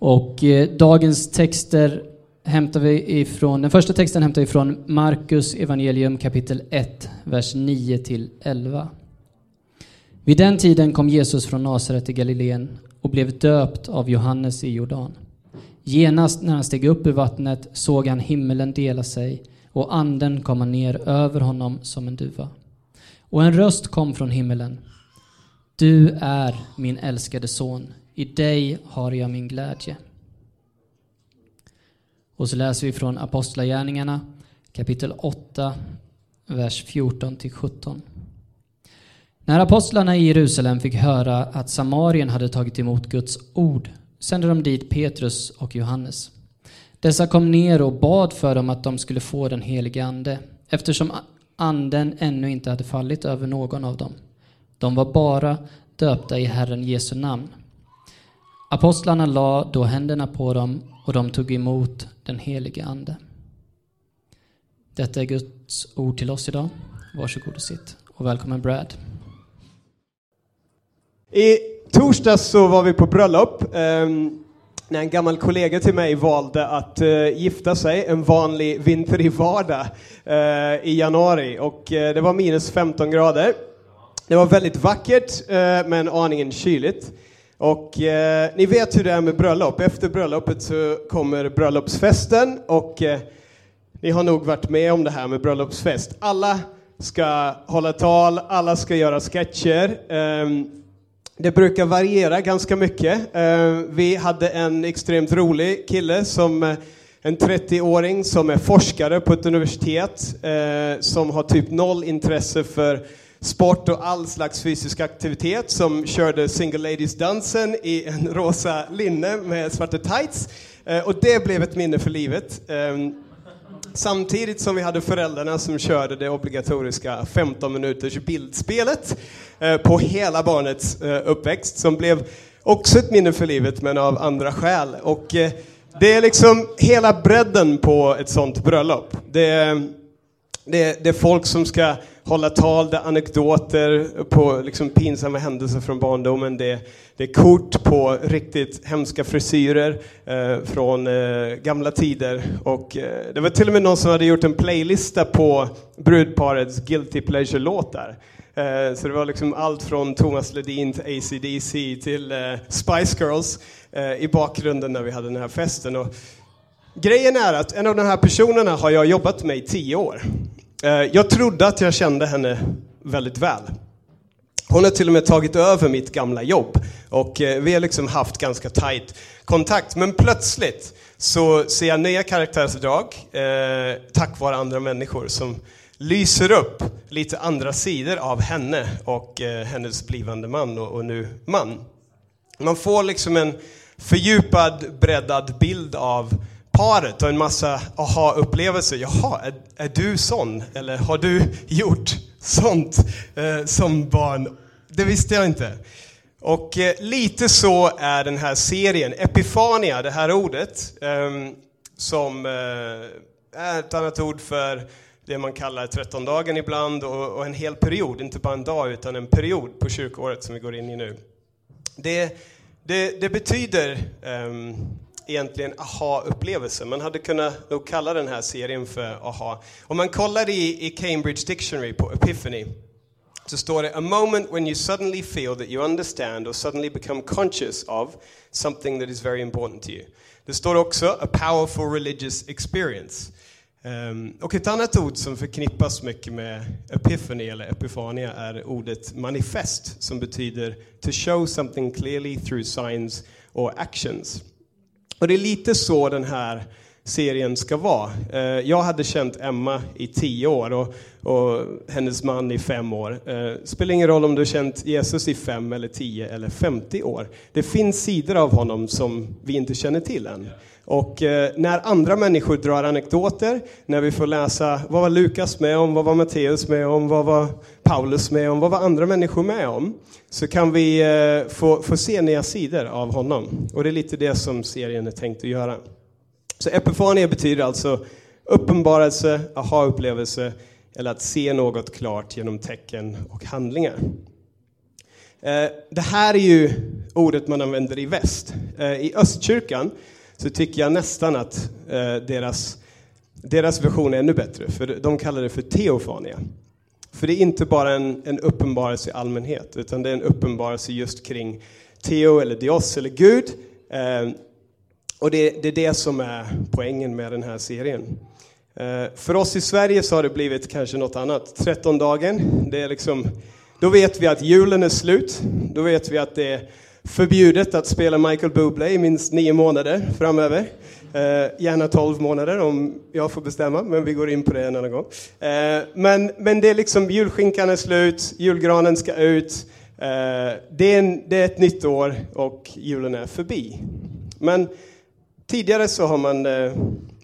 Och eh, dagens texter hämtar vi ifrån, den första texten hämtar vi från Markus evangelium kapitel 1, vers 9 till 11. Vid den tiden kom Jesus från Nasaret i Galileen och blev döpt av Johannes i Jordan. Genast när han steg upp ur vattnet såg han himmelen dela sig och anden komma ner över honom som en duva. Och en röst kom från himmelen. Du är min älskade son, i dig har jag min glädje. Och så läser vi från Apostlagärningarna kapitel 8, vers 14 till 17. När apostlarna i Jerusalem fick höra att Samarien hade tagit emot Guds ord sände de dit Petrus och Johannes. Dessa kom ner och bad för dem att de skulle få den helige Ande, eftersom anden ännu inte hade fallit över någon av dem. De var bara döpta i Herren Jesu namn. Apostlarna la då händerna på dem och de tog emot den helige Ande. Detta är Guds ord till oss idag. Varsågod och sitt. Och välkommen Brad. I torsdags så var vi på bröllop eh, när en gammal kollega till mig valde att eh, gifta sig en vanlig vinterig vardag eh, i januari. Och eh, det var minus 15 grader. Det var väldigt vackert, eh, men aningen kyligt. Och eh, ni vet hur det är med bröllop. Efter bröllopet så kommer bröllopsfesten och eh, ni har nog varit med om det här med bröllopsfest. Alla ska hålla tal, alla ska göra sketcher. Eh, det brukar variera ganska mycket. Eh, vi hade en extremt rolig kille, som eh, en 30-åring som är forskare på ett universitet, eh, som har typ noll intresse för sport och all slags fysisk aktivitet, som körde single ladies-dansen i en rosa linne med svarta tights. Eh, och det blev ett minne för livet. Ehm, samtidigt som vi hade föräldrarna som körde det obligatoriska 15 minuters bildspelet eh, på hela barnets eh, uppväxt, som blev också ett minne för livet, men av andra skäl. Och det är liksom hela bredden på ett sånt bröllop. Det är, det är, det är folk som ska hålla tal, det är anekdoter på liksom pinsamma händelser från barndomen. Det, det är kort på riktigt hemska frisyrer eh, från eh, gamla tider. Och eh, det var till och med någon som hade gjort en playlista på brudparets Guilty Pleasure-låtar. Eh, så det var liksom allt från Thomas Ledin till ACDC till eh, Spice Girls eh, i bakgrunden när vi hade den här festen. Och grejen är att en av de här personerna har jag jobbat med i tio år. Eh, jag trodde att jag kände henne väldigt väl. Hon har till och med tagit över mitt gamla jobb och eh, vi har liksom haft ganska tajt kontakt. Men plötsligt så ser jag nya karaktärsdrag eh, tack vare andra människor som lyser upp lite andra sidor av henne och eh, hennes blivande man och, och nu man. Man får liksom en fördjupad, breddad bild av paret och en massa aha-upplevelser. Jaha, är, är, du sån? Eller har du gjort sånt eh, som barn? Det visste jag inte. Och eh, lite så är den här serien. Epifania, det här ordet, eh, som eh, är ett annat ord för det man kallar trettondagen ibland och, och, en hel period, inte bara en dag utan en period på kyrkoåret som vi går in i nu. Det, det, det betyder ehm, egentligen aha-upplevelse. Man hade kunnat nog kalla den här serien för aha. Om man kollar i, i Cambridge Dictionary på Epiphany så står det a moment when you suddenly feel that you understand or suddenly become conscious of something that is very important to you. Det står också a powerful religious experience. Um, och ett annat ord som förknippas mycket med epiphany eller epifania är ordet manifest som betyder to show something clearly through signs or actions. Och det är lite så den här serien ska vara. Eh, jag hade känt Emma i tio år och, och hennes man i fem år. Det spelar ingen roll om du har känt Jesus i fem eller tio eller femtio år. Det finns sidor av honom som vi inte känner till än. Och eh, när andra människor drar anekdoter, när vi får läsa vad var Lukas med om, vad var Matteus med om, vad var Paulus med om, vad var andra människor med om, så kan vi eh, få, få se nya sidor av honom. Och det är lite det som serien är tänkt att göra. Så epifania betyder alltså uppenbarelse, aha-upplevelse eller att se något klart genom tecken och handlingar. Eh, det här är ju ordet man använder i väst. Eh, I östkyrkan så tycker jag nästan att deras, deras version är ännu bättre, för de kallar det för teofania. För det är inte bara en, en uppenbarelse i allmänhet, utan det är en uppenbarelse just kring Teo eller Dios eller Gud. Eh, och det, det, är det som är poängen med den här serien. Eh, för oss i Sverige så har det blivit kanske något annat. 13 dagen, det är liksom, då vet vi att julen är slut. Då vet vi att det är förbjudet att spela Michael Bublé i minst nio månader framöver. Eh, gärna 12 månader om jag får bestämma, men vi går in på det en annan gång. Eh, men, men det är liksom, julskinkan är slut, julgranen ska ut. Eh, det, är en, det är ett nytt år och julen är förbi. Men tidigare så har man, eh,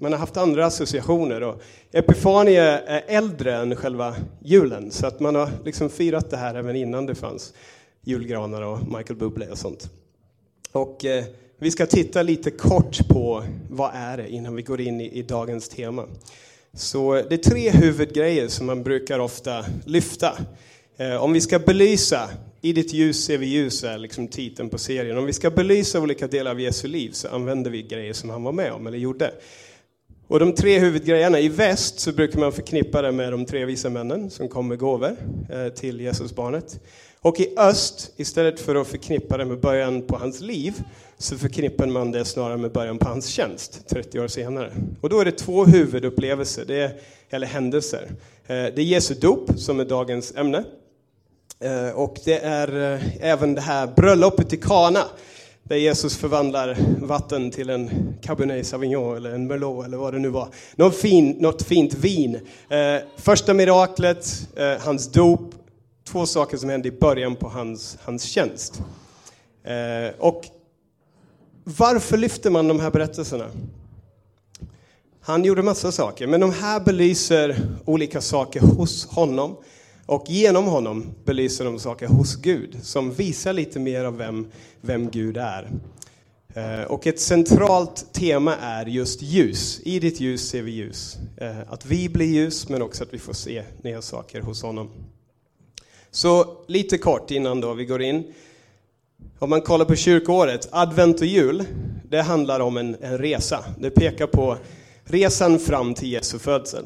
man har haft andra associationer. Och Epifania är äldre än själva julen, så att man har liksom firat det här även innan det fanns julgranar och Michael Bublé och sånt. Och eh, vi ska titta lite kort på vad är det innan vi går in i, i dagens tema. Så det är tre huvudgrejer som man brukar ofta lyfta. Eh, om vi ska belysa, i ditt ljus ser vi ljus är liksom titeln på serien. Om vi ska belysa olika delar av Jesu liv så använder vi grejer som han var med om eller gjorde. Och de tre huvudgrejerna, i väst så brukar man förknippa det med de tre visa männen som kom med gåvor eh, till Jesusbarnet. Och i öst, istället för att förknippa det med början på hans liv, så förknippar man det snarare med början på hans tjänst, 30 år senare. Och då är det två huvudupplevelser, det är, eller händelser. Eh, det är Jesu dop, som är dagens ämne. Eh, och det är eh, även det här bröllopet i Kana, där Jesus förvandlar vatten till en Cabernet Sauvignon eller en Merlot eller vad det nu var. Något, fin, något fint vin. Första miraklet, hans dop, två saker som hände i början på hans, hans tjänst. Eh, och varför lyfter man de här berättelserna? Han gjorde massa saker, men de här belyser olika saker hos honom. Och genom honom belyser de saker hos Gud som visar lite mer av vem, vem Gud är. Eh, och ett centralt tema är just ljus. I ditt ljus ser vi ljus. Eh, att vi blir ljus, men också att vi får se nya saker hos honom. Så lite kort innan då vi går in. Om man kollar på kyrkoåret, advent och jul, det handlar om en, en resa. Det pekar på resan fram till Jesu födsel.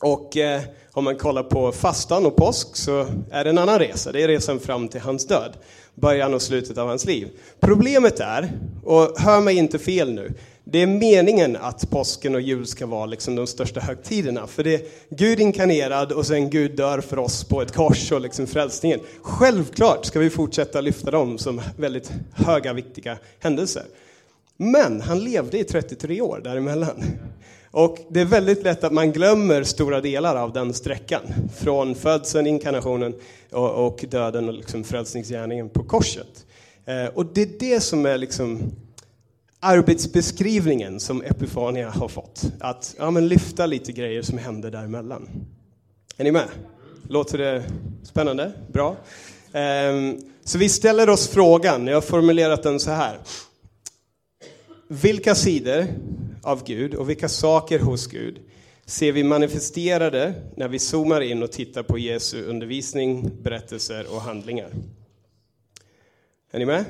Och eh, om man kollar på fastan och påsk så är det en annan resa. Det är resan fram till hans död, början och slutet av hans liv. Problemet är, och hör mig inte fel nu, det är meningen att påsken och jul ska vara liksom de största högtiderna. För det är Gud inkarnerad och sen Gud dör för oss på ett kors och liksom frälsningen. Självklart ska vi fortsätta lyfta dem som väldigt höga, viktiga händelser. Men han levde i 33 år däremellan. Och det är väldigt lätt att man glömmer stora delar av den sträckan. Från födseln, inkarnationen och, och döden och liksom frälsningsgärningen på korset. Eh, och det är det som är liksom arbetsbeskrivningen som Epifania har fått. Att ja, men lyfta lite grejer som händer däremellan. Är ni med? Låter det spännande? Bra. Ehm, så vi ställer oss frågan, jag har formulerat den så här. Vilka sidor av Gud och vilka saker hos Gud ser vi manifesterade när vi zoomar in och tittar på Jesu undervisning, berättelser och handlingar? Är ni med?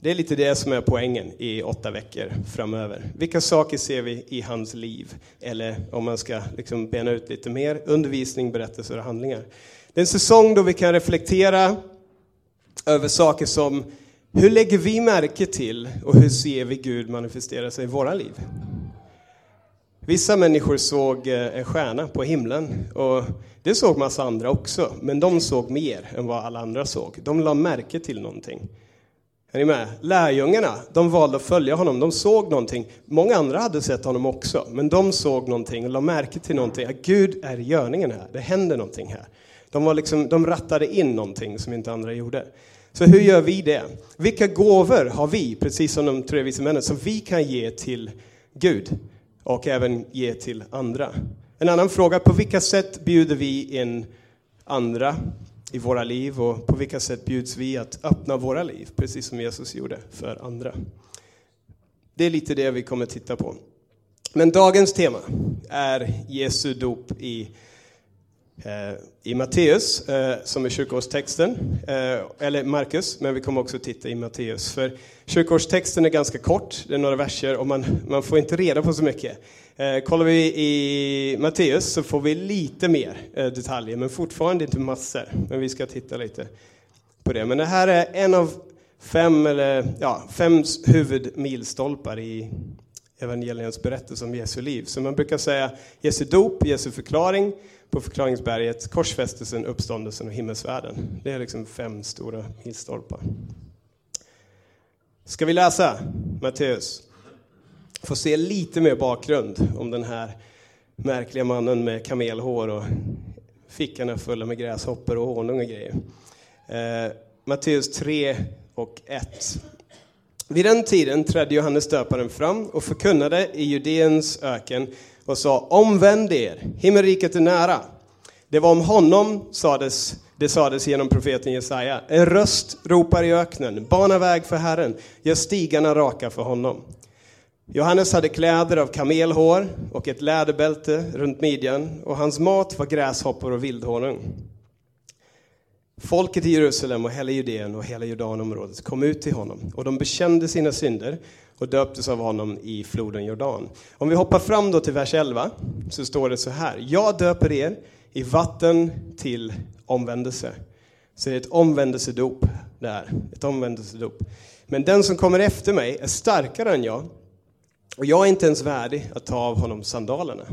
Det är lite det som är poängen i åtta veckor framöver. Vilka saker ser vi i hans liv? Eller om man ska liksom bena ut lite mer, undervisning, berättelser och handlingar. Det är en säsong då vi kan reflektera över saker som hur lägger vi märke till och hur ser vi Gud manifestera sig i våra liv? Vissa människor såg eh, en stjärna på himlen och det såg massa andra också, men de såg mer än vad alla andra såg. De la märke till någonting. Är ni med? Lärjungarna, de valde att följa honom, de såg någonting. Många andra hade sett honom också, men de såg någonting och la märke till någonting. Att Gud är i görningen här, det händer någonting här. De, var liksom, de rattade in någonting som inte andra gjorde. Så hur gör vi det? Vilka gåvor har vi, precis som de tre vise männen, som vi kan ge till Gud och även ge till andra? En annan fråga, på vilka sätt bjuder vi in andra i våra liv och på vilka sätt bjuds vi att öppna våra liv, precis som Jesus gjorde för andra? Det är lite det vi kommer titta på. Men dagens tema är Jesu dop i Eh, i Matteus, eh, som är kyrkoårstexten, eh, eller Markus, men vi kommer också titta i Matteus. För kyrkoårstexten är ganska kort, det är några verser och man, man får inte reda på så mycket. Kollar vi i Matteus så får vi lite mer detaljer, men fortfarande inte massor. Men vi ska titta lite på det. Men det här är en av fem, eller, ja, fem huvudmilstolpar i evangeliernas berättelse om Jesu liv. Så man brukar säga Jesu dop, Jesu förklaring på förklaringsberget, korsfästelsen, uppståndelsen och himmelsvärlden. Det är liksom fem stora milstolpar. Ska vi läsa Matteus? Få se lite mer bakgrund om den här märkliga mannen med kamelhår och fickorna fulla med gräshoppor och honung och grejer. Eh, Matteus 3 och 1. Vid den tiden trädde Johannes döparen fram och förkunnade i Judeens öken och sa omvänd er, himmelriket är nära. Det var om honom sades, det sades genom profeten Jesaja. En röst ropar i öknen, bana väg för Herren, gör stigarna raka för honom. Johannes hade kläder av kamelhår och ett läderbälte runt midjan och hans mat var gräshoppor och vildhonung. Folket i Jerusalem och hela Judeen och hela Jordanområdet kom ut till honom och de bekände sina synder och döptes av honom i floden Jordan. Om vi hoppar fram då till vers 11 så står det så här. Jag döper er i vatten till omvändelse. Så det är ett omvändelsedop där, ett omvändelsedop. Men den som kommer efter mig är starkare än jag och jag är inte ens värdig att ta av honom sandalerna.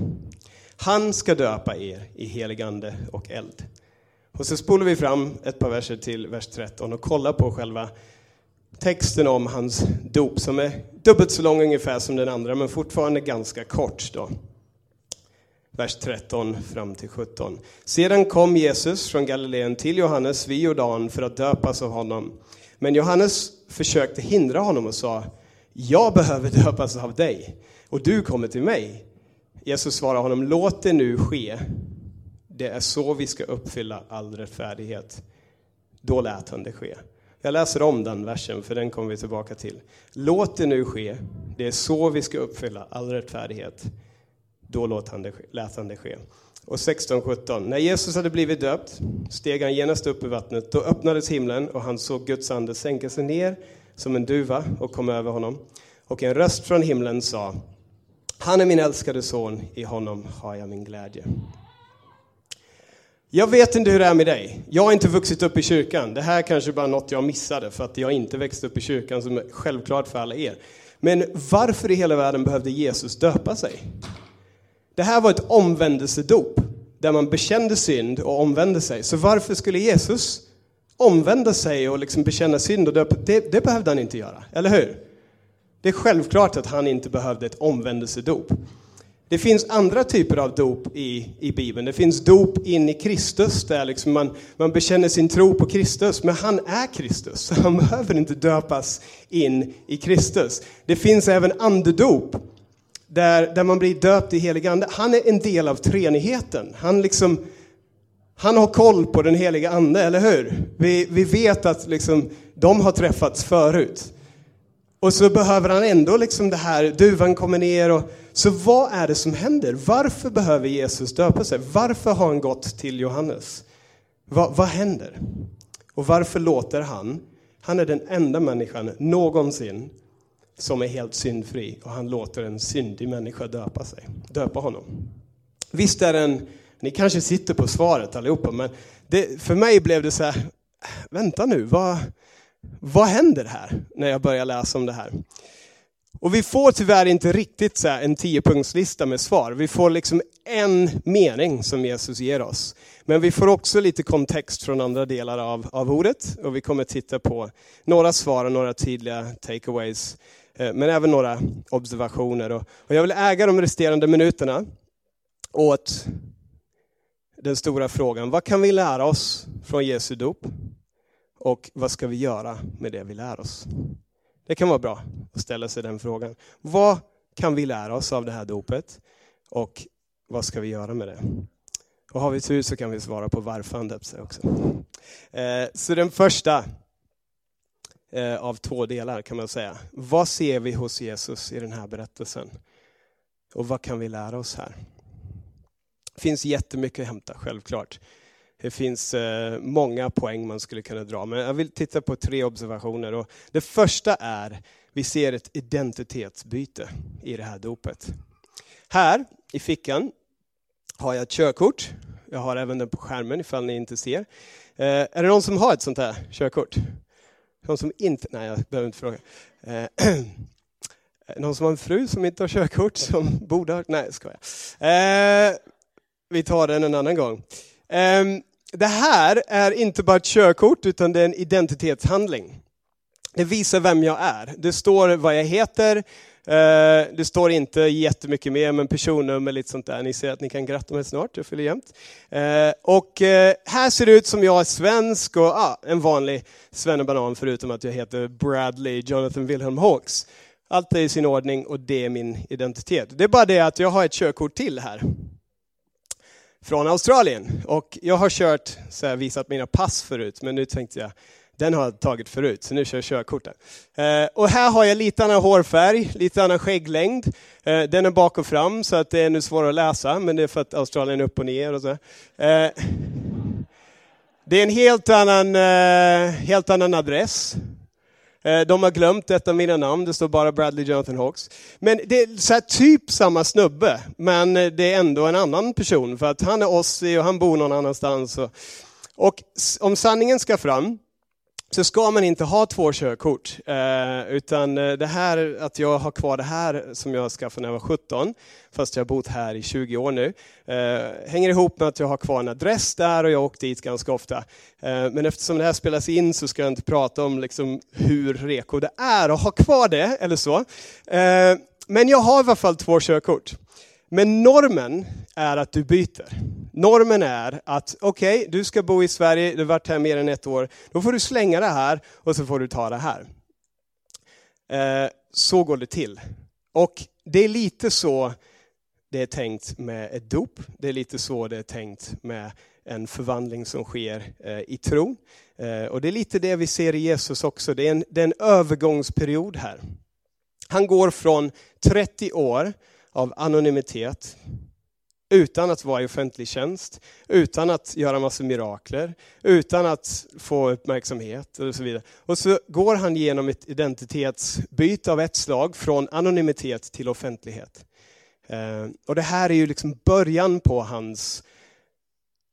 Han ska döpa er i heligande och eld. Och så spolar vi fram ett par verser till vers 13 och kollar på själva texten om hans dop som är dubbelt så lång ungefär som den andra men fortfarande ganska kort. Då. Vers 13 fram till 17. Sedan kom Jesus från Galileen till Johannes vid Jordan för att döpas av honom. Men Johannes försökte hindra honom och sa Jag behöver döpas av dig och du kommer till mig. Jesus svarade honom Låt det nu ske det är så vi ska uppfylla all rättfärdighet. Då lät han det ske. Jag läser om den versen, för den kommer vi tillbaka till. Låt det nu ske. Det är så vi ska uppfylla all rättfärdighet. Då låt han det ske, lät han det ske. Och 16-17. När Jesus hade blivit döpt steg han genast upp i vattnet. Då öppnades himlen och han såg Guds ande sänka sig ner som en duva och kom över honom. Och en röst från himlen sa Han är min älskade son, i honom har jag min glädje. Jag vet inte hur det är med dig. Jag har inte vuxit upp i kyrkan. Det här kanske bara något jag missade för att jag inte växte upp i kyrkan som är självklart för alla er. Men varför i hela världen behövde Jesus döpa sig? Det här var ett omvändelsedop där man bekände synd och omvände sig. Så varför skulle Jesus omvända sig och liksom bekänna synd och döpa? Det, det behövde han inte göra, eller hur? Det är självklart att han inte behövde ett omvändelsedop. Det finns andra typer av dop i, i Bibeln. Det finns dop in i Kristus, där liksom man, man bekänner sin tro på Kristus, men han är Kristus, så han behöver inte döpas in i Kristus. Det finns även andedop, där, där man blir döpt i helig ande. Han är en del av treenigheten. Han, liksom, han har koll på den heliga ande, eller hur? Vi, vi vet att liksom, de har träffats förut. Och så behöver han ändå liksom det här, duvan kommer ner och så vad är det som händer? Varför behöver Jesus döpa sig? Varför har han gått till Johannes? Va, vad händer? Och varför låter han? Han är den enda människan någonsin som är helt syndfri och han låter en syndig människa döpa sig, döpa honom. Visst är den, ni kanske sitter på svaret allihopa, men det, för mig blev det så här, vänta nu, vad, vad händer här när jag börjar läsa om det här? Och vi får tyvärr inte riktigt så en tiopunktslista med svar. Vi får liksom en mening som Jesus ger oss. Men vi får också lite kontext från andra delar av, av ordet och vi kommer titta på några svar och några tydliga takeaways. Eh, men även några observationer. Och, och jag vill äga de resterande minuterna åt den stora frågan, vad kan vi lära oss från Jesu dop? Och vad ska vi göra med det vi lär oss? Det kan vara bra att ställa sig den frågan. Vad kan vi lära oss av det här dopet? Och vad ska vi göra med det? Och har vi tur så kan vi svara på varför han döpte sig också. Eh, så den första eh, av två delar kan man säga. Vad ser vi hos Jesus i den här berättelsen? Och vad kan vi lära oss här? Det finns jättemycket att hämta, självklart. Det finns eh, många poäng man skulle kunna dra, men jag vill titta på tre observationer. Och det första är, vi ser ett identitetsbyte i det här dopet. Här i fickan har jag ett körkort. Jag har även den på skärmen ifall ni inte ser. Eh, är det någon som har ett sånt här körkort? Någon som inte, nej jag behöver inte fråga. Eh, någon som har en fru som inte har körkort, som borde ha, nej ska jag. Eh, vi tar den en annan gång. Ehm, det här är inte bara ett körkort, utan det är en identitetshandling. Det visar vem jag är. Det står vad jag heter, eh, det står inte jättemycket mer, men personnummer lite sånt där. Ni ser att ni kan gratta mig snart, jag fyller jämt. Eh, och eh, här ser det ut som jag är svensk och ah, en vanlig svennebanan förutom att jag heter Bradley Jonathan Wilhelm Hawks. Allt är i sin ordning och det är min identitet. Det är bara det att jag har ett körkort till här. Från Australien. Och jag har kört, så här, visat mina pass förut, men nu tänkte jag den har jag tagit förut, så nu kör jag körkortet. Eh, och här har jag lite annan hårfärg, lite annan skägglängd. Eh, den är bak och fram, så att det är ännu svårare att läsa, men det är för att Australien är upp och ner och så. Eh, det är en helt annan, eh, helt annan adress. Eh, de har glömt ett av mina namn, det står bara Bradley Jonathan Hawks. Men det är så typ samma snubbe, men eh, det är ändå en annan person, för att han är Ossi och han bor någon annanstans. Och om sanningen ska fram, så ska man inte ha två körkort. Eh, utan eh, det här, att jag har kvar det här som jag skaffade när jag var 17, fast jag har bott här i 20 år nu, eh, hänger ihop med att jag har kvar en adress där och jag åker dit ganska ofta. Men eftersom det här spelas in så ska jag inte prata om liksom hur reko det är att ha kvar det, eller så. Men jag har i alla fall två körkort. Men normen är att du byter. Normen är att, okej, okay, du ska bo i Sverige, du har varit här mer än ett år, då får du slänga det här och så får du ta det här. Eh, så går det till. Och det är lite så det är tänkt med ett dop, det är lite så det är tänkt med en förvandling som sker eh, i tro. Eh, och det är lite det vi ser i Jesus också, det är en, det är en övergångsperiod här. Han går från 30 år av anonymitet, utan att vara i offentlig tjänst, utan att göra massa mirakler, utan att få uppmärksamhet och så vidare. Och så går han genom ett identitetsbyte av ett slag, från anonymitet till offentlighet. Eh, och det här är ju liksom början på hans,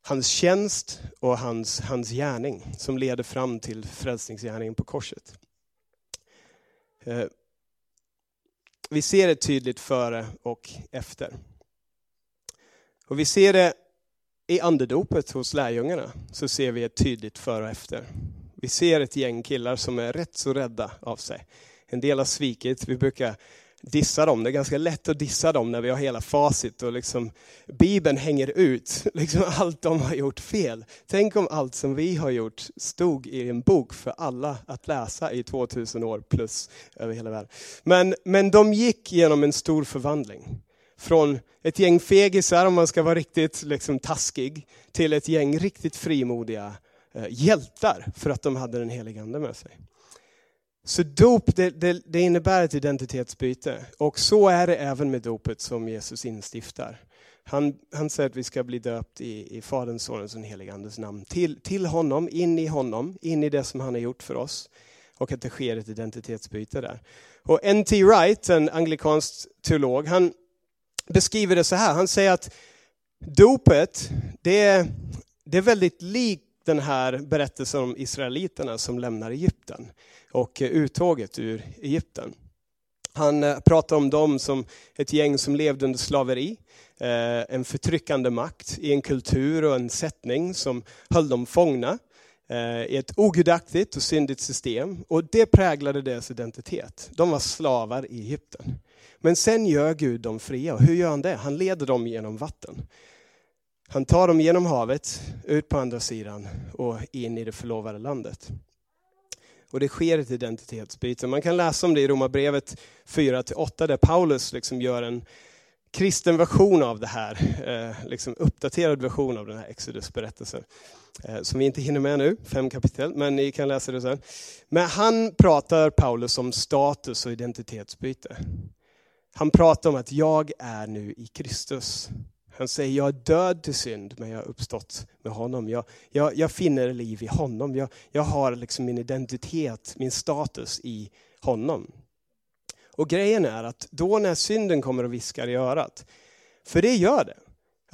hans tjänst och hans, hans gärning, som leder fram till frälsningsgärningen på korset. Eh, vi ser det tydligt före och efter. Och vi ser det i andedopet hos lärjungarna, så ser vi ett tydligt före och efter. Vi ser ett gäng killar som är rätt så rädda av sig. En del har svikit, vi brukar dissa dem. Det är ganska lätt att dissa dem när vi har hela facit och liksom Bibeln hänger ut, liksom allt de har gjort fel. Tänk om allt som vi har gjort stod i en bok för alla att läsa i 2000 år plus över hela världen. Men, men de gick genom en stor förvandling. Från ett gäng fegisar, om man ska vara riktigt liksom, taskig, till ett gäng riktigt frimodiga eh, hjältar för att de hade den helige Ande med sig. Så dop det, det, det, innebär ett identitetsbyte. Och så är det även med dopet som Jesus instiftar. Han, han säger att vi ska bli döpt i, i Faderns, Sonens och den helige Andes namn. Till, till honom, in i honom, in i det som han har gjort för oss. Och att det sker ett identitetsbyte där. Och N.T. Wright, en anglikansk teolog, han beskriver det så här. Han säger att dopet, det, det är väldigt likt den här berättelsen om israeliterna som lämnar Egypten och uttåget ur Egypten. Han eh, pratar om dem som ett gäng som levde under slaveri, eh, en förtryckande makt i en kultur och en sättning som höll dem fångna eh, i ett ogudaktigt och syndigt system. Och det präglade deras identitet. De var slavar i Egypten. Men sen gör Gud dem fria. Och hur gör han det? Han leder dem genom vatten. Han tar dem genom havet, ut på andra sidan och in i det förlovade landet. Och det sker ett identitetsbyte. Man kan läsa om det i Romarbrevet 4-8 där Paulus liksom gör en kristen version av det här, eh, liksom uppdaterad version av den här Exodus-berättelsen. Eh, som vi inte hinner med nu, fem kapitel, men ni kan läsa det sen. Men han pratar, Paulus, om status och identitetsbyte. Han pratar om att jag är nu i Kristus. Han säger, jag är död till synd, men jag har uppstått med honom. Jag, jag, jag finner liv i honom. Jag, jag har liksom min identitet, min status i honom. Och grejen är att då när synden kommer och viskar i örat, för det gör det.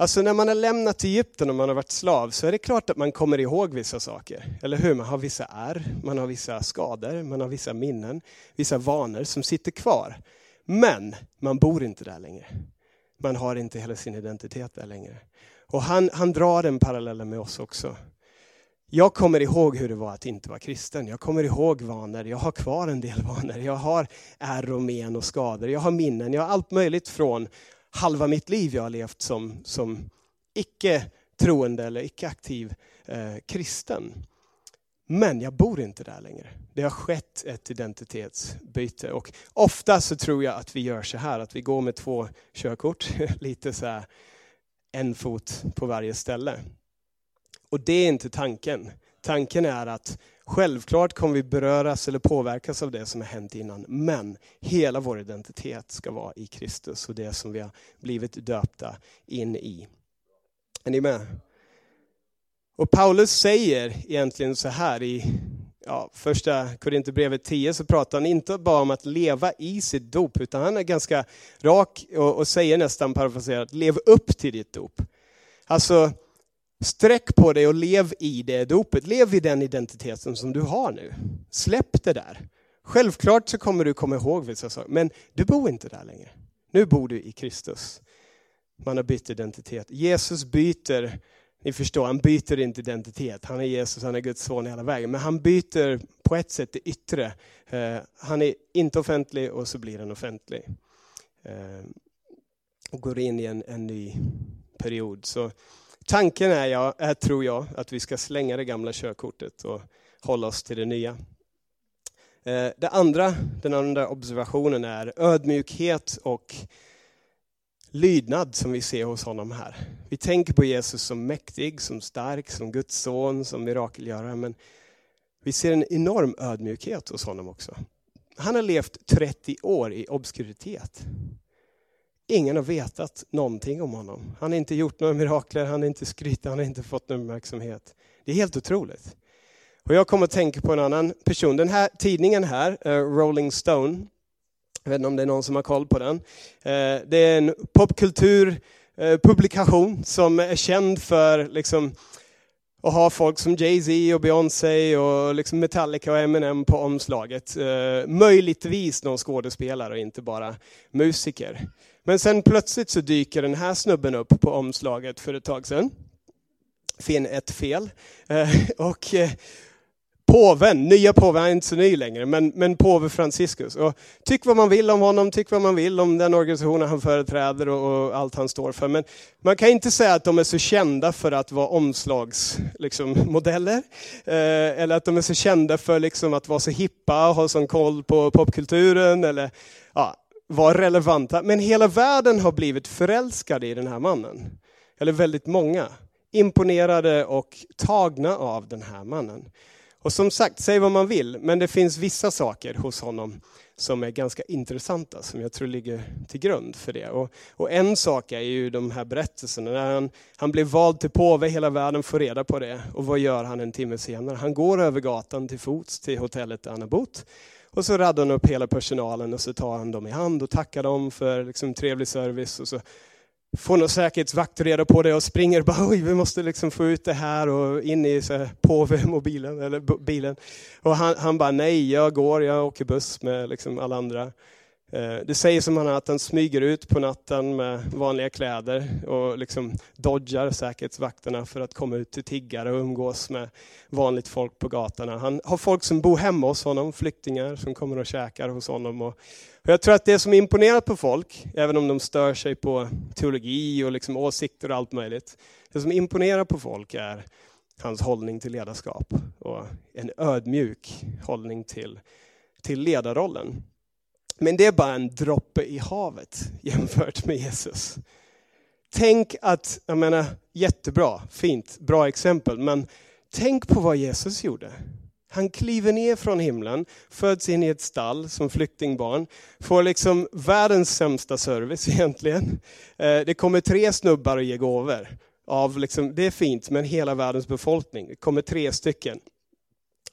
Alltså när man har lämnat Egypten och man har varit slav så är det klart att man kommer ihåg vissa saker. Eller hur? Man har vissa ärr, man har vissa skador, man har vissa minnen, vissa vanor som sitter kvar. Men man bor inte där längre. Man har inte hela sin identitet där längre. Och han, han drar den parallellen med oss också. Jag kommer ihåg hur det var att inte vara kristen. Jag kommer ihåg vanor, jag har kvar en del vanor. Jag har ärr och men och skador. Jag har minnen, jag har allt möjligt från halva mitt liv jag har levt som, som icke troende eller icke aktiv eh, kristen. Men jag bor inte där längre. Det har skett ett identitetsbyte. Och ofta så tror jag att vi gör så här, att vi går med två körkort, lite så här, en fot på varje ställe. Och det är inte tanken. Tanken är att självklart kommer vi beröras eller påverkas av det som har hänt innan, men hela vår identitet ska vara i Kristus och det som vi har blivit döpta in i. Är ni med? Och Paulus säger egentligen så här i ja, första Korinthierbrevet 10 så pratar han inte bara om att leva i sitt dop, utan han är ganska rak och, och säger nästan parafraserat, lev upp till ditt dop. Alltså, sträck på dig och lev i det dopet. Lev i den identiteten som du har nu. Släpp det där. Självklart så kommer du komma ihåg vissa saker, men du bor inte där längre. Nu bor du i Kristus. Man har bytt identitet. Jesus byter ni förstår, han byter inte identitet. Han är Jesus, han är Guds son hela vägen. Men han byter på ett sätt det yttre. Eh, han är inte offentlig och så blir han offentlig. Eh, och går in i en, en ny period. Så tanken är, jag, är, tror jag, att vi ska slänga det gamla körkortet och hålla oss till det nya. Eh, det andra, den andra observationen är ödmjukhet och lydnad som vi ser hos honom här. Vi tänker på Jesus som mäktig, som stark, som Guds son, som mirakelgörare. Men vi ser en enorm ödmjukhet hos honom också. Han har levt 30 år i obskuritet. Ingen har vetat någonting om honom. Han har inte gjort några mirakler, han har inte skrytt, han har inte fått någon uppmärksamhet. Det är helt otroligt. Och jag kommer att tänka på en annan person. Den här tidningen här, eh, Rolling Stone, jag vet inte om det är någon som har koll på den. Eh, det är en popkulturpublikation eh, som är känd för liksom, att ha folk som Jay-Z och Beyoncé och liksom Metallica och Eminem på omslaget. Eh, möjligtvis någon skådespelare och inte bara musiker. Men sen plötsligt så dyker den här snubben upp på omslaget för ett tag sedan. Finn ett fel. Och påven, nya påven, han är inte så ny längre, men, men påve Franciscus. Och tyck vad man vill om honom, tyck vad man vill om den organisationen han företräder och, och allt han står för. Men man kan inte säga att de är så kända för att vara omslagsmodeller, liksom, eh, eller att de är så kända för liksom, att vara så hippa och ha sån koll på popkulturen, eller ja, vara relevanta. Men hela världen har blivit förälskade i den här mannen. Eller väldigt många. Imponerade och tagna av den här mannen. Och som sagt, säg vad man vill, men det finns vissa saker hos honom som är ganska intressanta, som jag tror ligger till grund för det. Och, och en sak är ju de här berättelserna, när han, han blir vald till påve, hela världen får reda på det. Och vad gör han en timme senare? Han går över gatan till fots till hotellet där han har bott. Och så raddar han upp hela personalen och så tar han dem i hand och tackar dem för liksom, trevlig service. Och så får någon säkerhetsvakt reda på det och springer bara oj, vi måste liksom få ut det här och in i påve-mobilen eller bilen. Och han, han bara nej, jag går, jag åker buss med liksom alla andra. Eh, det sägs som honom att han smyger ut på natten med vanliga kläder och liksom dodgar säkerhetsvakterna för att komma ut till tiggare och umgås med vanligt folk på gatorna. Han har folk som bor hemma hos honom, flyktingar som kommer och käkar hos honom. Och jag tror att det som imponerat på folk, även om de stör sig på teologi och liksom åsikter och allt möjligt, det som imponerar på folk är hans hållning till ledarskap och en ödmjuk hållning till, till ledarrollen. Men det är bara en droppe i havet jämfört med Jesus. Tänk att, jag menar, jättebra, fint, bra exempel, men tänk på vad Jesus gjorde. Han kliver ner från himlen, föds in i ett stall som flyktingbarn, får liksom världens sämsta service egentligen. Eh, det kommer tre snubbar och ger gåvor. Av liksom, det är fint, men hela världens befolkning. Det kommer tre stycken.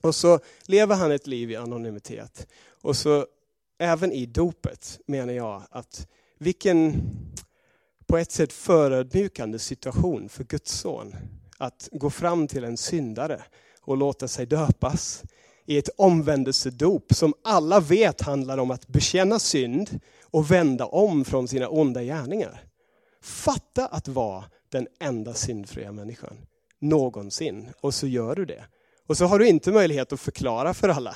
Och så lever han ett liv i anonymitet. Och så även i dopet menar jag att vilken på ett sätt förödmjukande situation för Guds son att gå fram till en syndare och låta sig döpas i ett omvändelsedop som alla vet handlar om att bekänna synd och vända om från sina onda gärningar. Fatta att vara den enda syndfria människan någonsin och så gör du det. Och så har du inte möjlighet att förklara för alla.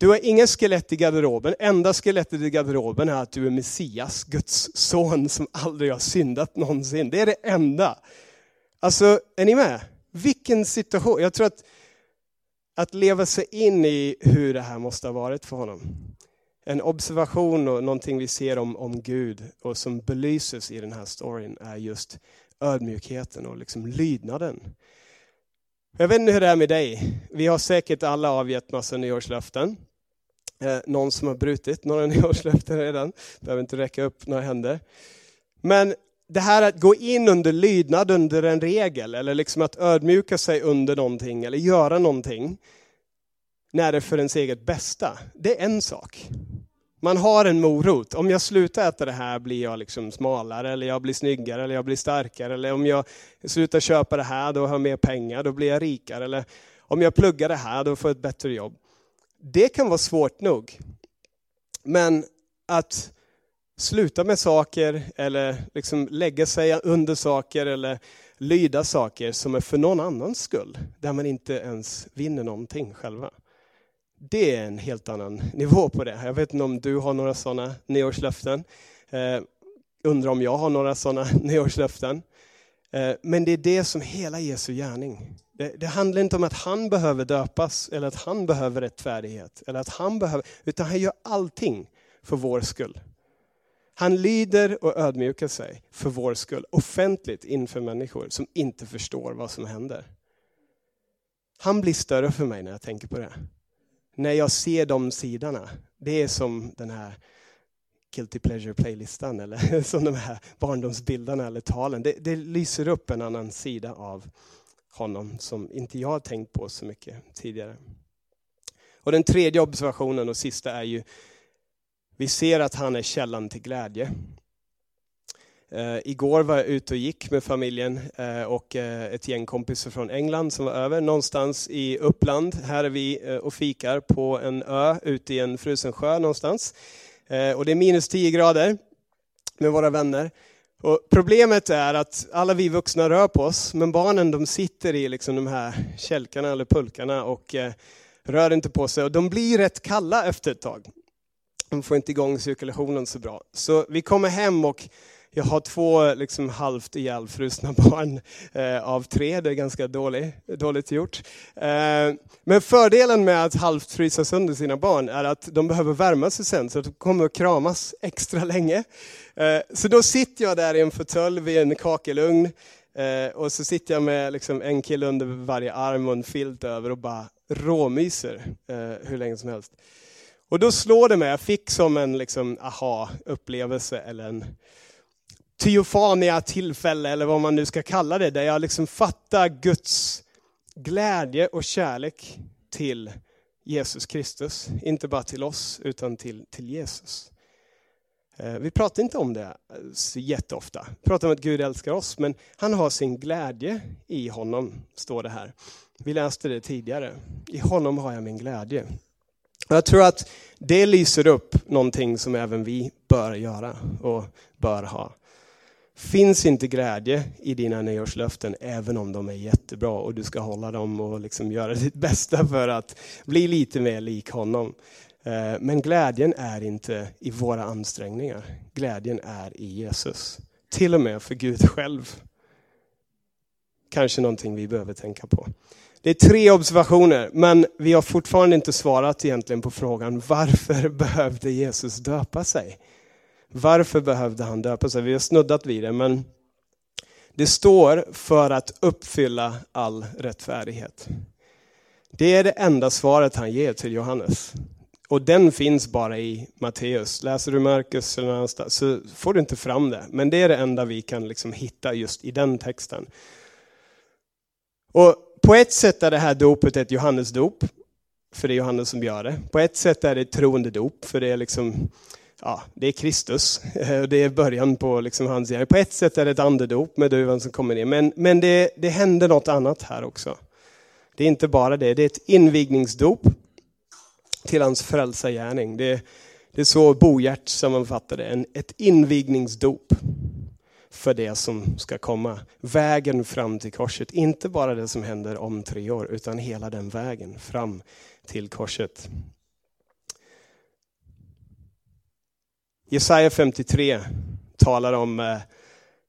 Du har inga skelett i garderoben. Enda skelettet i garderoben är att du är Messias, Guds son som aldrig har syndat någonsin. Det är det enda. Alltså, är ni med? Vilken situation. Jag tror att, att leva sig in i hur det här måste ha varit för honom. En observation och någonting vi ser om, om Gud och som belyses i den här storyn är just ödmjukheten och liksom lydnaden. Jag vet inte hur det är med dig. Vi har säkert alla avgett massa nyårslöften. Eh, någon som har brutit några nyårslöften redan. Behöver inte räcka upp några händer. Men det här att gå in under lydnad under en regel, eller liksom att ödmjuka sig under någonting, eller göra någonting, när det är för ens eget bästa, det är en sak. Man har en morot. Om jag slutar äta det här blir jag liksom smalare, eller jag blir snyggare, eller jag blir starkare. Eller om jag slutar köpa det här, då har jag mer pengar, då blir jag rikare. Eller om jag pluggar det här, då får jag ett bättre jobb. Det kan vara svårt nog. Men att sluta med saker, eller liksom lägga sig under saker, eller lyda saker som är för någon annans skull, där man inte ens vinner någonting själva. Det är en helt annan nivå på det. Jag vet inte om du har några sådana nyårslöften. Eh, undrar om jag har några sådana nyårslöften. Eh, men det är det som hela Jesu gärning. Det, det, handlar inte om att han behöver döpas, eller att han behöver rättfärdighet, eller att han behöver, utan han gör allting för vår skull. Han lider och ödmjukar sig för vår skull, offentligt inför människor som inte förstår vad som händer. Han blir större för mig när jag tänker på det när jag ser de sidorna, det är som den här Guilty Pleasure-playlistan eller som de här barndomsbilderna eller talen. Det, det, lyser upp en annan sida av honom som inte jag har tänkt på så mycket tidigare. Och Den tredje observationen och sista är ju, vi ser att han är källan till glädje. Uh, igår var jag ute och gick med familjen uh, och uh, ett gäng kompisar från England som var över någonstans i Uppland. Här är vi och fikar på en ö ute i en frusen sjö någonstans. Eh, och det är minus 10 grader med våra vänner. Och problemet är att alla vi vuxna rör på oss, men barnen de sitter i liksom de här kälkarna eller pulkarna och eh, rör inte på sig. Och de blir rätt kalla efter ett tag. De får inte igång cirkulationen så bra. Så vi kommer hem och jag har två liksom halvt ihjälfrusna barn eh, av tre, det är ganska dålig, dåligt gjort. Eh, men fördelen med att halvt frysa sönder sina barn är att de behöver värma sig sen, så att de kommer att kramas extra länge. Eh, så då sitter jag där i en fåtölj vid en kakelugn, eh, och så sitter jag med liksom en kille under varje arm och en filt över och bara råmyser eh, hur länge som helst. Och då slår det mig, jag fick som en liksom, aha-upplevelse eller en teofania tillfälle, eller vad man nu ska kalla det, där jag liksom fattar Guds glädje och kärlek till Jesus Kristus. Inte bara till oss, utan till, till Jesus. Eh, vi pratar inte om det så jätteofta. Vi pratar om att Gud älskar oss, men han har sin glädje i honom, står det här. Vi läste det tidigare. I honom har jag min glädje. Jag tror att det lyser upp någonting som även vi bör göra och bör ha. Finns inte glädje i dina nyårslöften, även om de är jättebra och du ska hålla dem och liksom göra ditt bästa för att bli lite mer lik honom. Eh, men glädjen är inte i våra ansträngningar. Glädjen är i Jesus. Till och med för Gud själv. Kanske någonting vi behöver tänka på. Det är tre observationer, men vi har fortfarande inte svarat egentligen på frågan varför behövde Jesus döpa sig? Varför behövde han döpa sig? Vi har snuddat vid det, men det står för att uppfylla all rättfärdighet. Det är det enda svaret han ger till Johannes. Och den finns bara i Matteus. Läser du Markus eller någonstans så får du inte fram det. Men det är det enda vi kan liksom hitta just i den texten. Och på ett sätt är det här dopet ett Johannesdop. För det är Johannes som gör det. På ett sätt är det ett troende-dop, För det är liksom ja, det är Kristus. Eh, det är början på liksom hans gärning. På ett sätt är det ett andedop med duvan som kommer ner. Men, men det, det händer något annat här också. Det är inte bara det, det är ett invigningsdop till hans frälsargärning. Det, det är så Bogert sammanfattar det, en, ett invigningsdop för det som ska komma. Vägen fram till korset, inte bara det som händer om tre år, utan hela den vägen fram till korset. Jesaja 53 talar om eh,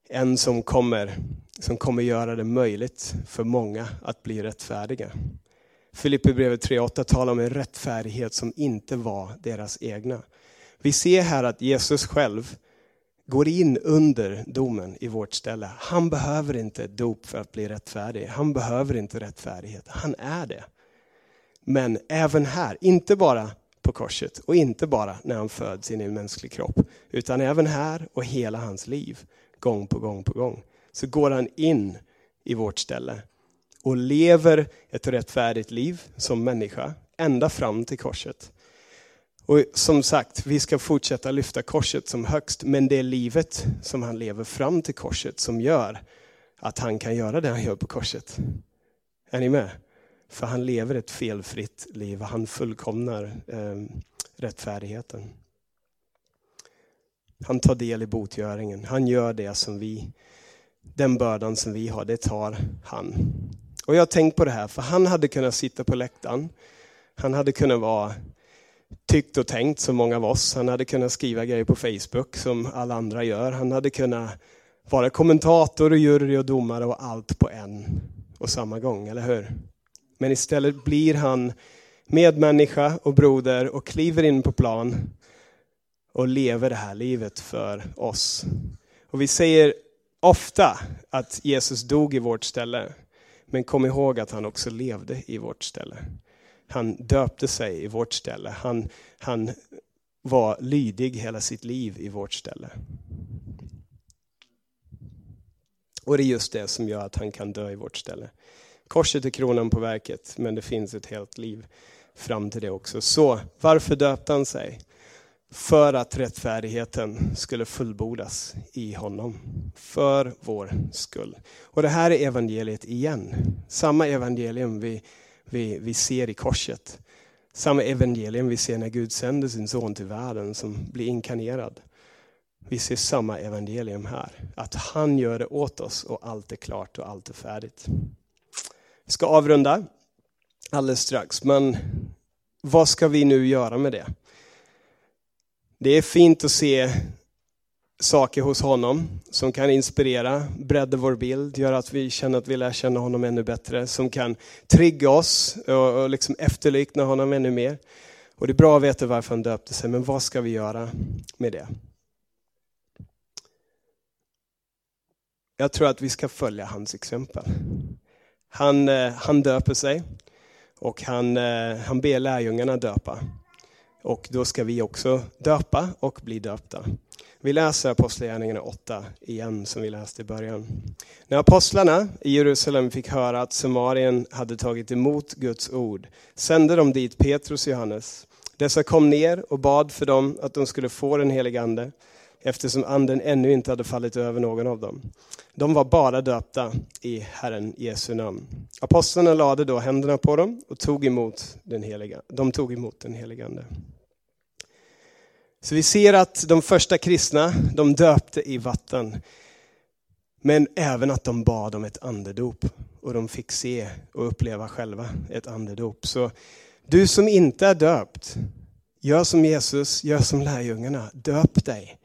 en som kommer, som kommer göra det möjligt för många att bli rättfärdiga. Filipperbrevet 3.8 talar om en rättfärdighet som inte var deras egna. Vi ser här att Jesus själv går in under domen i vårt ställe. Han behöver inte ett dop för att bli rättfärdig. Han behöver inte rättfärdighet. Han är det. Men även här, inte bara på korset och inte bara när han föds in i en mänsklig kropp, utan även här och hela hans liv, gång på gång på gång, så går han in i vårt ställe och lever ett rättfärdigt liv som människa ända fram till korset. Och som sagt, vi ska fortsätta lyfta korset som högst, men det är livet som han lever fram till korset som gör att han kan göra det han gör på korset. Är ni med? För han lever ett felfritt liv, han fullkomnar eh, rättfärdigheten. Han tar del i botgöringen, han gör det som vi, den bördan som vi har, det tar han. Och jag har tänkt på det här, för han hade kunnat sitta på läktaren, han hade kunnat vara tyckt och tänkt som många av oss, han hade kunnat skriva grejer på Facebook som alla andra gör, han hade kunnat vara kommentator och jury och domare och allt på en och samma gång, eller hur? Men istället blir han medmänniska och broder och kliver in på plan och lever det här livet för oss. Och vi säger ofta att Jesus dog i vårt ställe. Men kom ihåg att han också levde i vårt ställe. Han döpte sig i vårt ställe. Han, han var lydig hela sitt liv i vårt ställe. Och det är just det som gör att han kan dö i vårt ställe. Korset är kronan på verket, men det finns ett helt liv fram till det också. Så varför döpte han sig? För att rättfärdigheten skulle fullbordas i honom. För vår skull. Och det här är evangeliet igen. Samma evangelium vi, vi, vi ser i korset. Samma evangelium vi ser när Gud sänder sin son till världen som blir inkarnerad. Vi ser samma evangelium här. Att han gör det åt oss och allt är klart och allt är färdigt. Vi ska avrunda alldeles strax, men vad ska vi nu göra med det? Det är fint att se saker hos honom som kan inspirera, bredda vår bild, göra att vi känner att vi lär känna honom ännu bättre, som kan trigga oss och, och liksom efterlikna honom ännu mer. Och det är bra att veta varför han döpte sig, men vad ska vi göra med det? Jag tror att vi ska följa hans exempel. Han, eh, han döper sig och han, eh, han ber lärjungarna döpa. Och då ska vi också döpa och bli döpta. Vi läser Apostlagärningarna 8 igen, som vi läste i början. När apostlarna i Jerusalem fick höra att Samarien hade tagit emot Guds ord sände de dit Petrus och Johannes. Dessa kom ner och bad för dem att de skulle få den helige Ande eftersom anden ännu inte hade fallit över någon av dem. De var bara döpta i Herren Jesu namn. Apostlarna lade då händerna på dem och tog emot den heliga, de tog emot den helige Ande. Så vi ser att de första kristna, de döpte i vatten. Men även att de bad om ett andedop. Och de fick se och uppleva själva ett andedop. Så du som inte är döpt, gör som Jesus, gör som lärjungarna, döp dig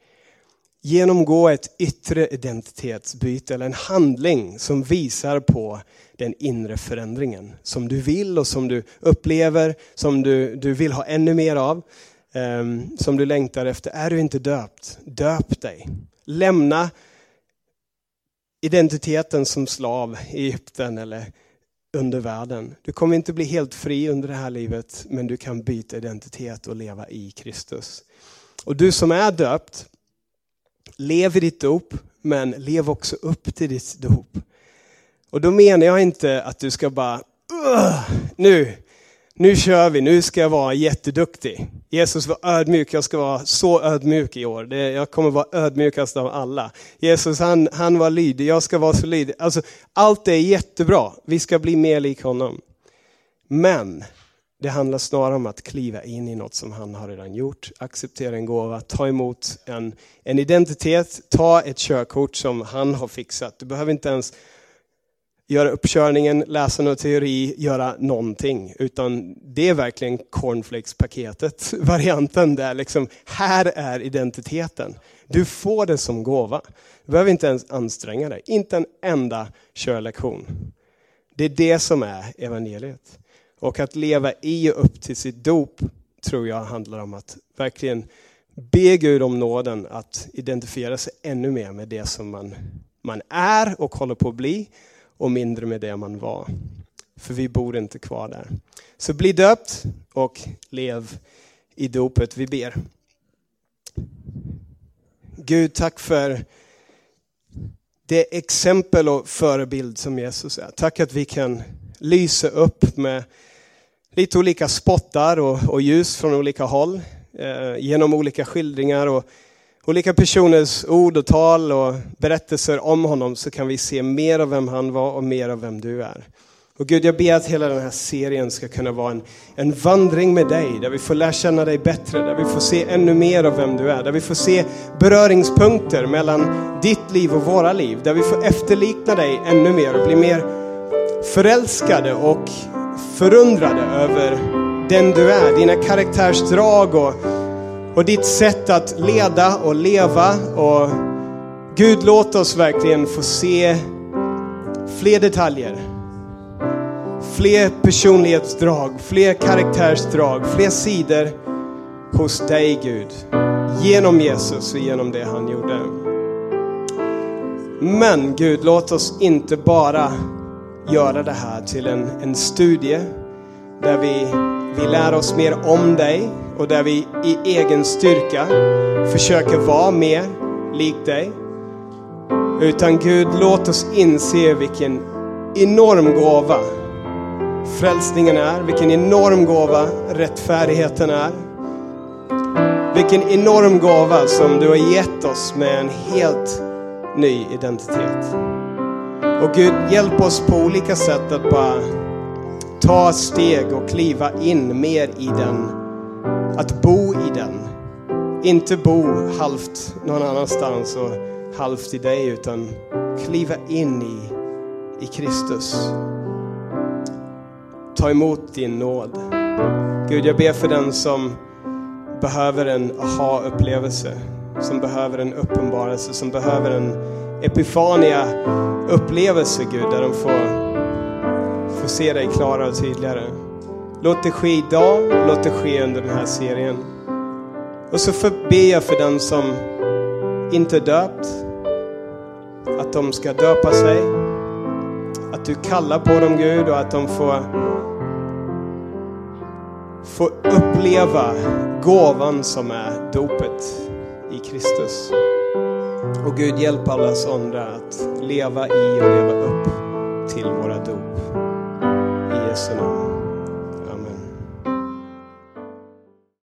genomgå ett yttre identitetsbyte eller en handling som visar på den inre förändringen som du vill och som du upplever, som du, du vill ha ännu mer av, um, som du längtar efter. Är du inte döpt, döp dig. Lämna identiteten som slav i Egypten eller under världen. Du kommer inte bli helt fri under det här livet, men du kan byta identitet och leva i Kristus. Och du som är döpt, lev i ditt dop, men lev också upp till ditt dop. Och då menar jag inte att du ska bara, nu, nu kör vi, nu ska jag vara jätteduktig. Jesus var ödmjuk, jag ska vara så ödmjuk i år. Det, jag kommer vara ödmjukast av alla. Jesus han, han var lydig, jag ska vara så lydig. Alltså, allt är jättebra, vi ska bli mer lik honom. Men det handlar snarare om att kliva in i något som han har redan gjort, acceptera en gåva, ta emot en, en identitet, ta ett körkort som han har fixat. Du behöver inte ens göra uppkörningen, läsa någon teori, göra någonting. Utan det är verkligen cornflakes-paketet, varianten där liksom, här är identiteten. Du får det som gåva. Du behöver inte ens anstränga dig, inte en enda körlektion. Det är det som är evangeliet. Och att leva i och upp till sitt dop tror jag handlar om att verkligen be Gud om nåden att identifiera sig ännu mer med det som man, man är och håller på att bli och mindre med det man var. För vi bor inte kvar där. Så bli döpt och lev i dopet. Vi ber. Gud, tack för det exempel och förebild som Jesus är. Tack att vi kan lysa upp med lite olika spottar och, och ljus från olika håll. Eh, genom olika skildringar och olika personers ord och tal och berättelser om honom så kan vi se mer av vem han var och mer av vem du är. Och Gud, jag ber att hela den här serien ska kunna vara en, en vandring med dig, där vi får lära känna dig bättre, där vi får se ännu mer av vem du är, där vi får se beröringspunkter mellan ditt liv och våra liv, där vi får efterlikna dig ännu mer och bli mer förälskade och förundrade över den du är, dina karaktärsdrag och och ditt sätt att leda och leva. Och Gud, låt oss verkligen få se fler detaljer. Fler personlighetsdrag, fler karaktärsdrag, fler sidor hos dig Gud. Genom Jesus och genom det han gjorde. Men Gud, låt oss inte bara göra det här till en, en studie där vi, vi lär oss mer om dig och där vi i egen styrka försöker vara mer lik dig. Utan Gud, låt oss inse vilken enorm gåva frälsningen är, vilken enorm gåva rättfärdigheten är. Vilken enorm gåva som du har gett oss med en helt ny identitet. Och Gud, hjälp oss på olika sätt att bara ta steg och kliva in mer i den att bo i den. Inte bo halvt någon annanstans och halvt i dig, utan kliva in i, i Kristus. Ta emot din nåd. Gud, jag ber för den som behöver en aha-upplevelse, som behöver en uppenbarelse, som behöver en epifania-upplevelse, Gud, där de får, får se dig klarare och tydligare. Låt det ske idag, låt det ske under den här serien. Och så ber jag för den som inte är döpt, att de ska döpa sig. Att du kallar på dem Gud och att de får, får uppleva gåvan som är dopet i Kristus. Och Gud hjälp alla sådana att leva i och leva upp till våra dop. I Jesu namn.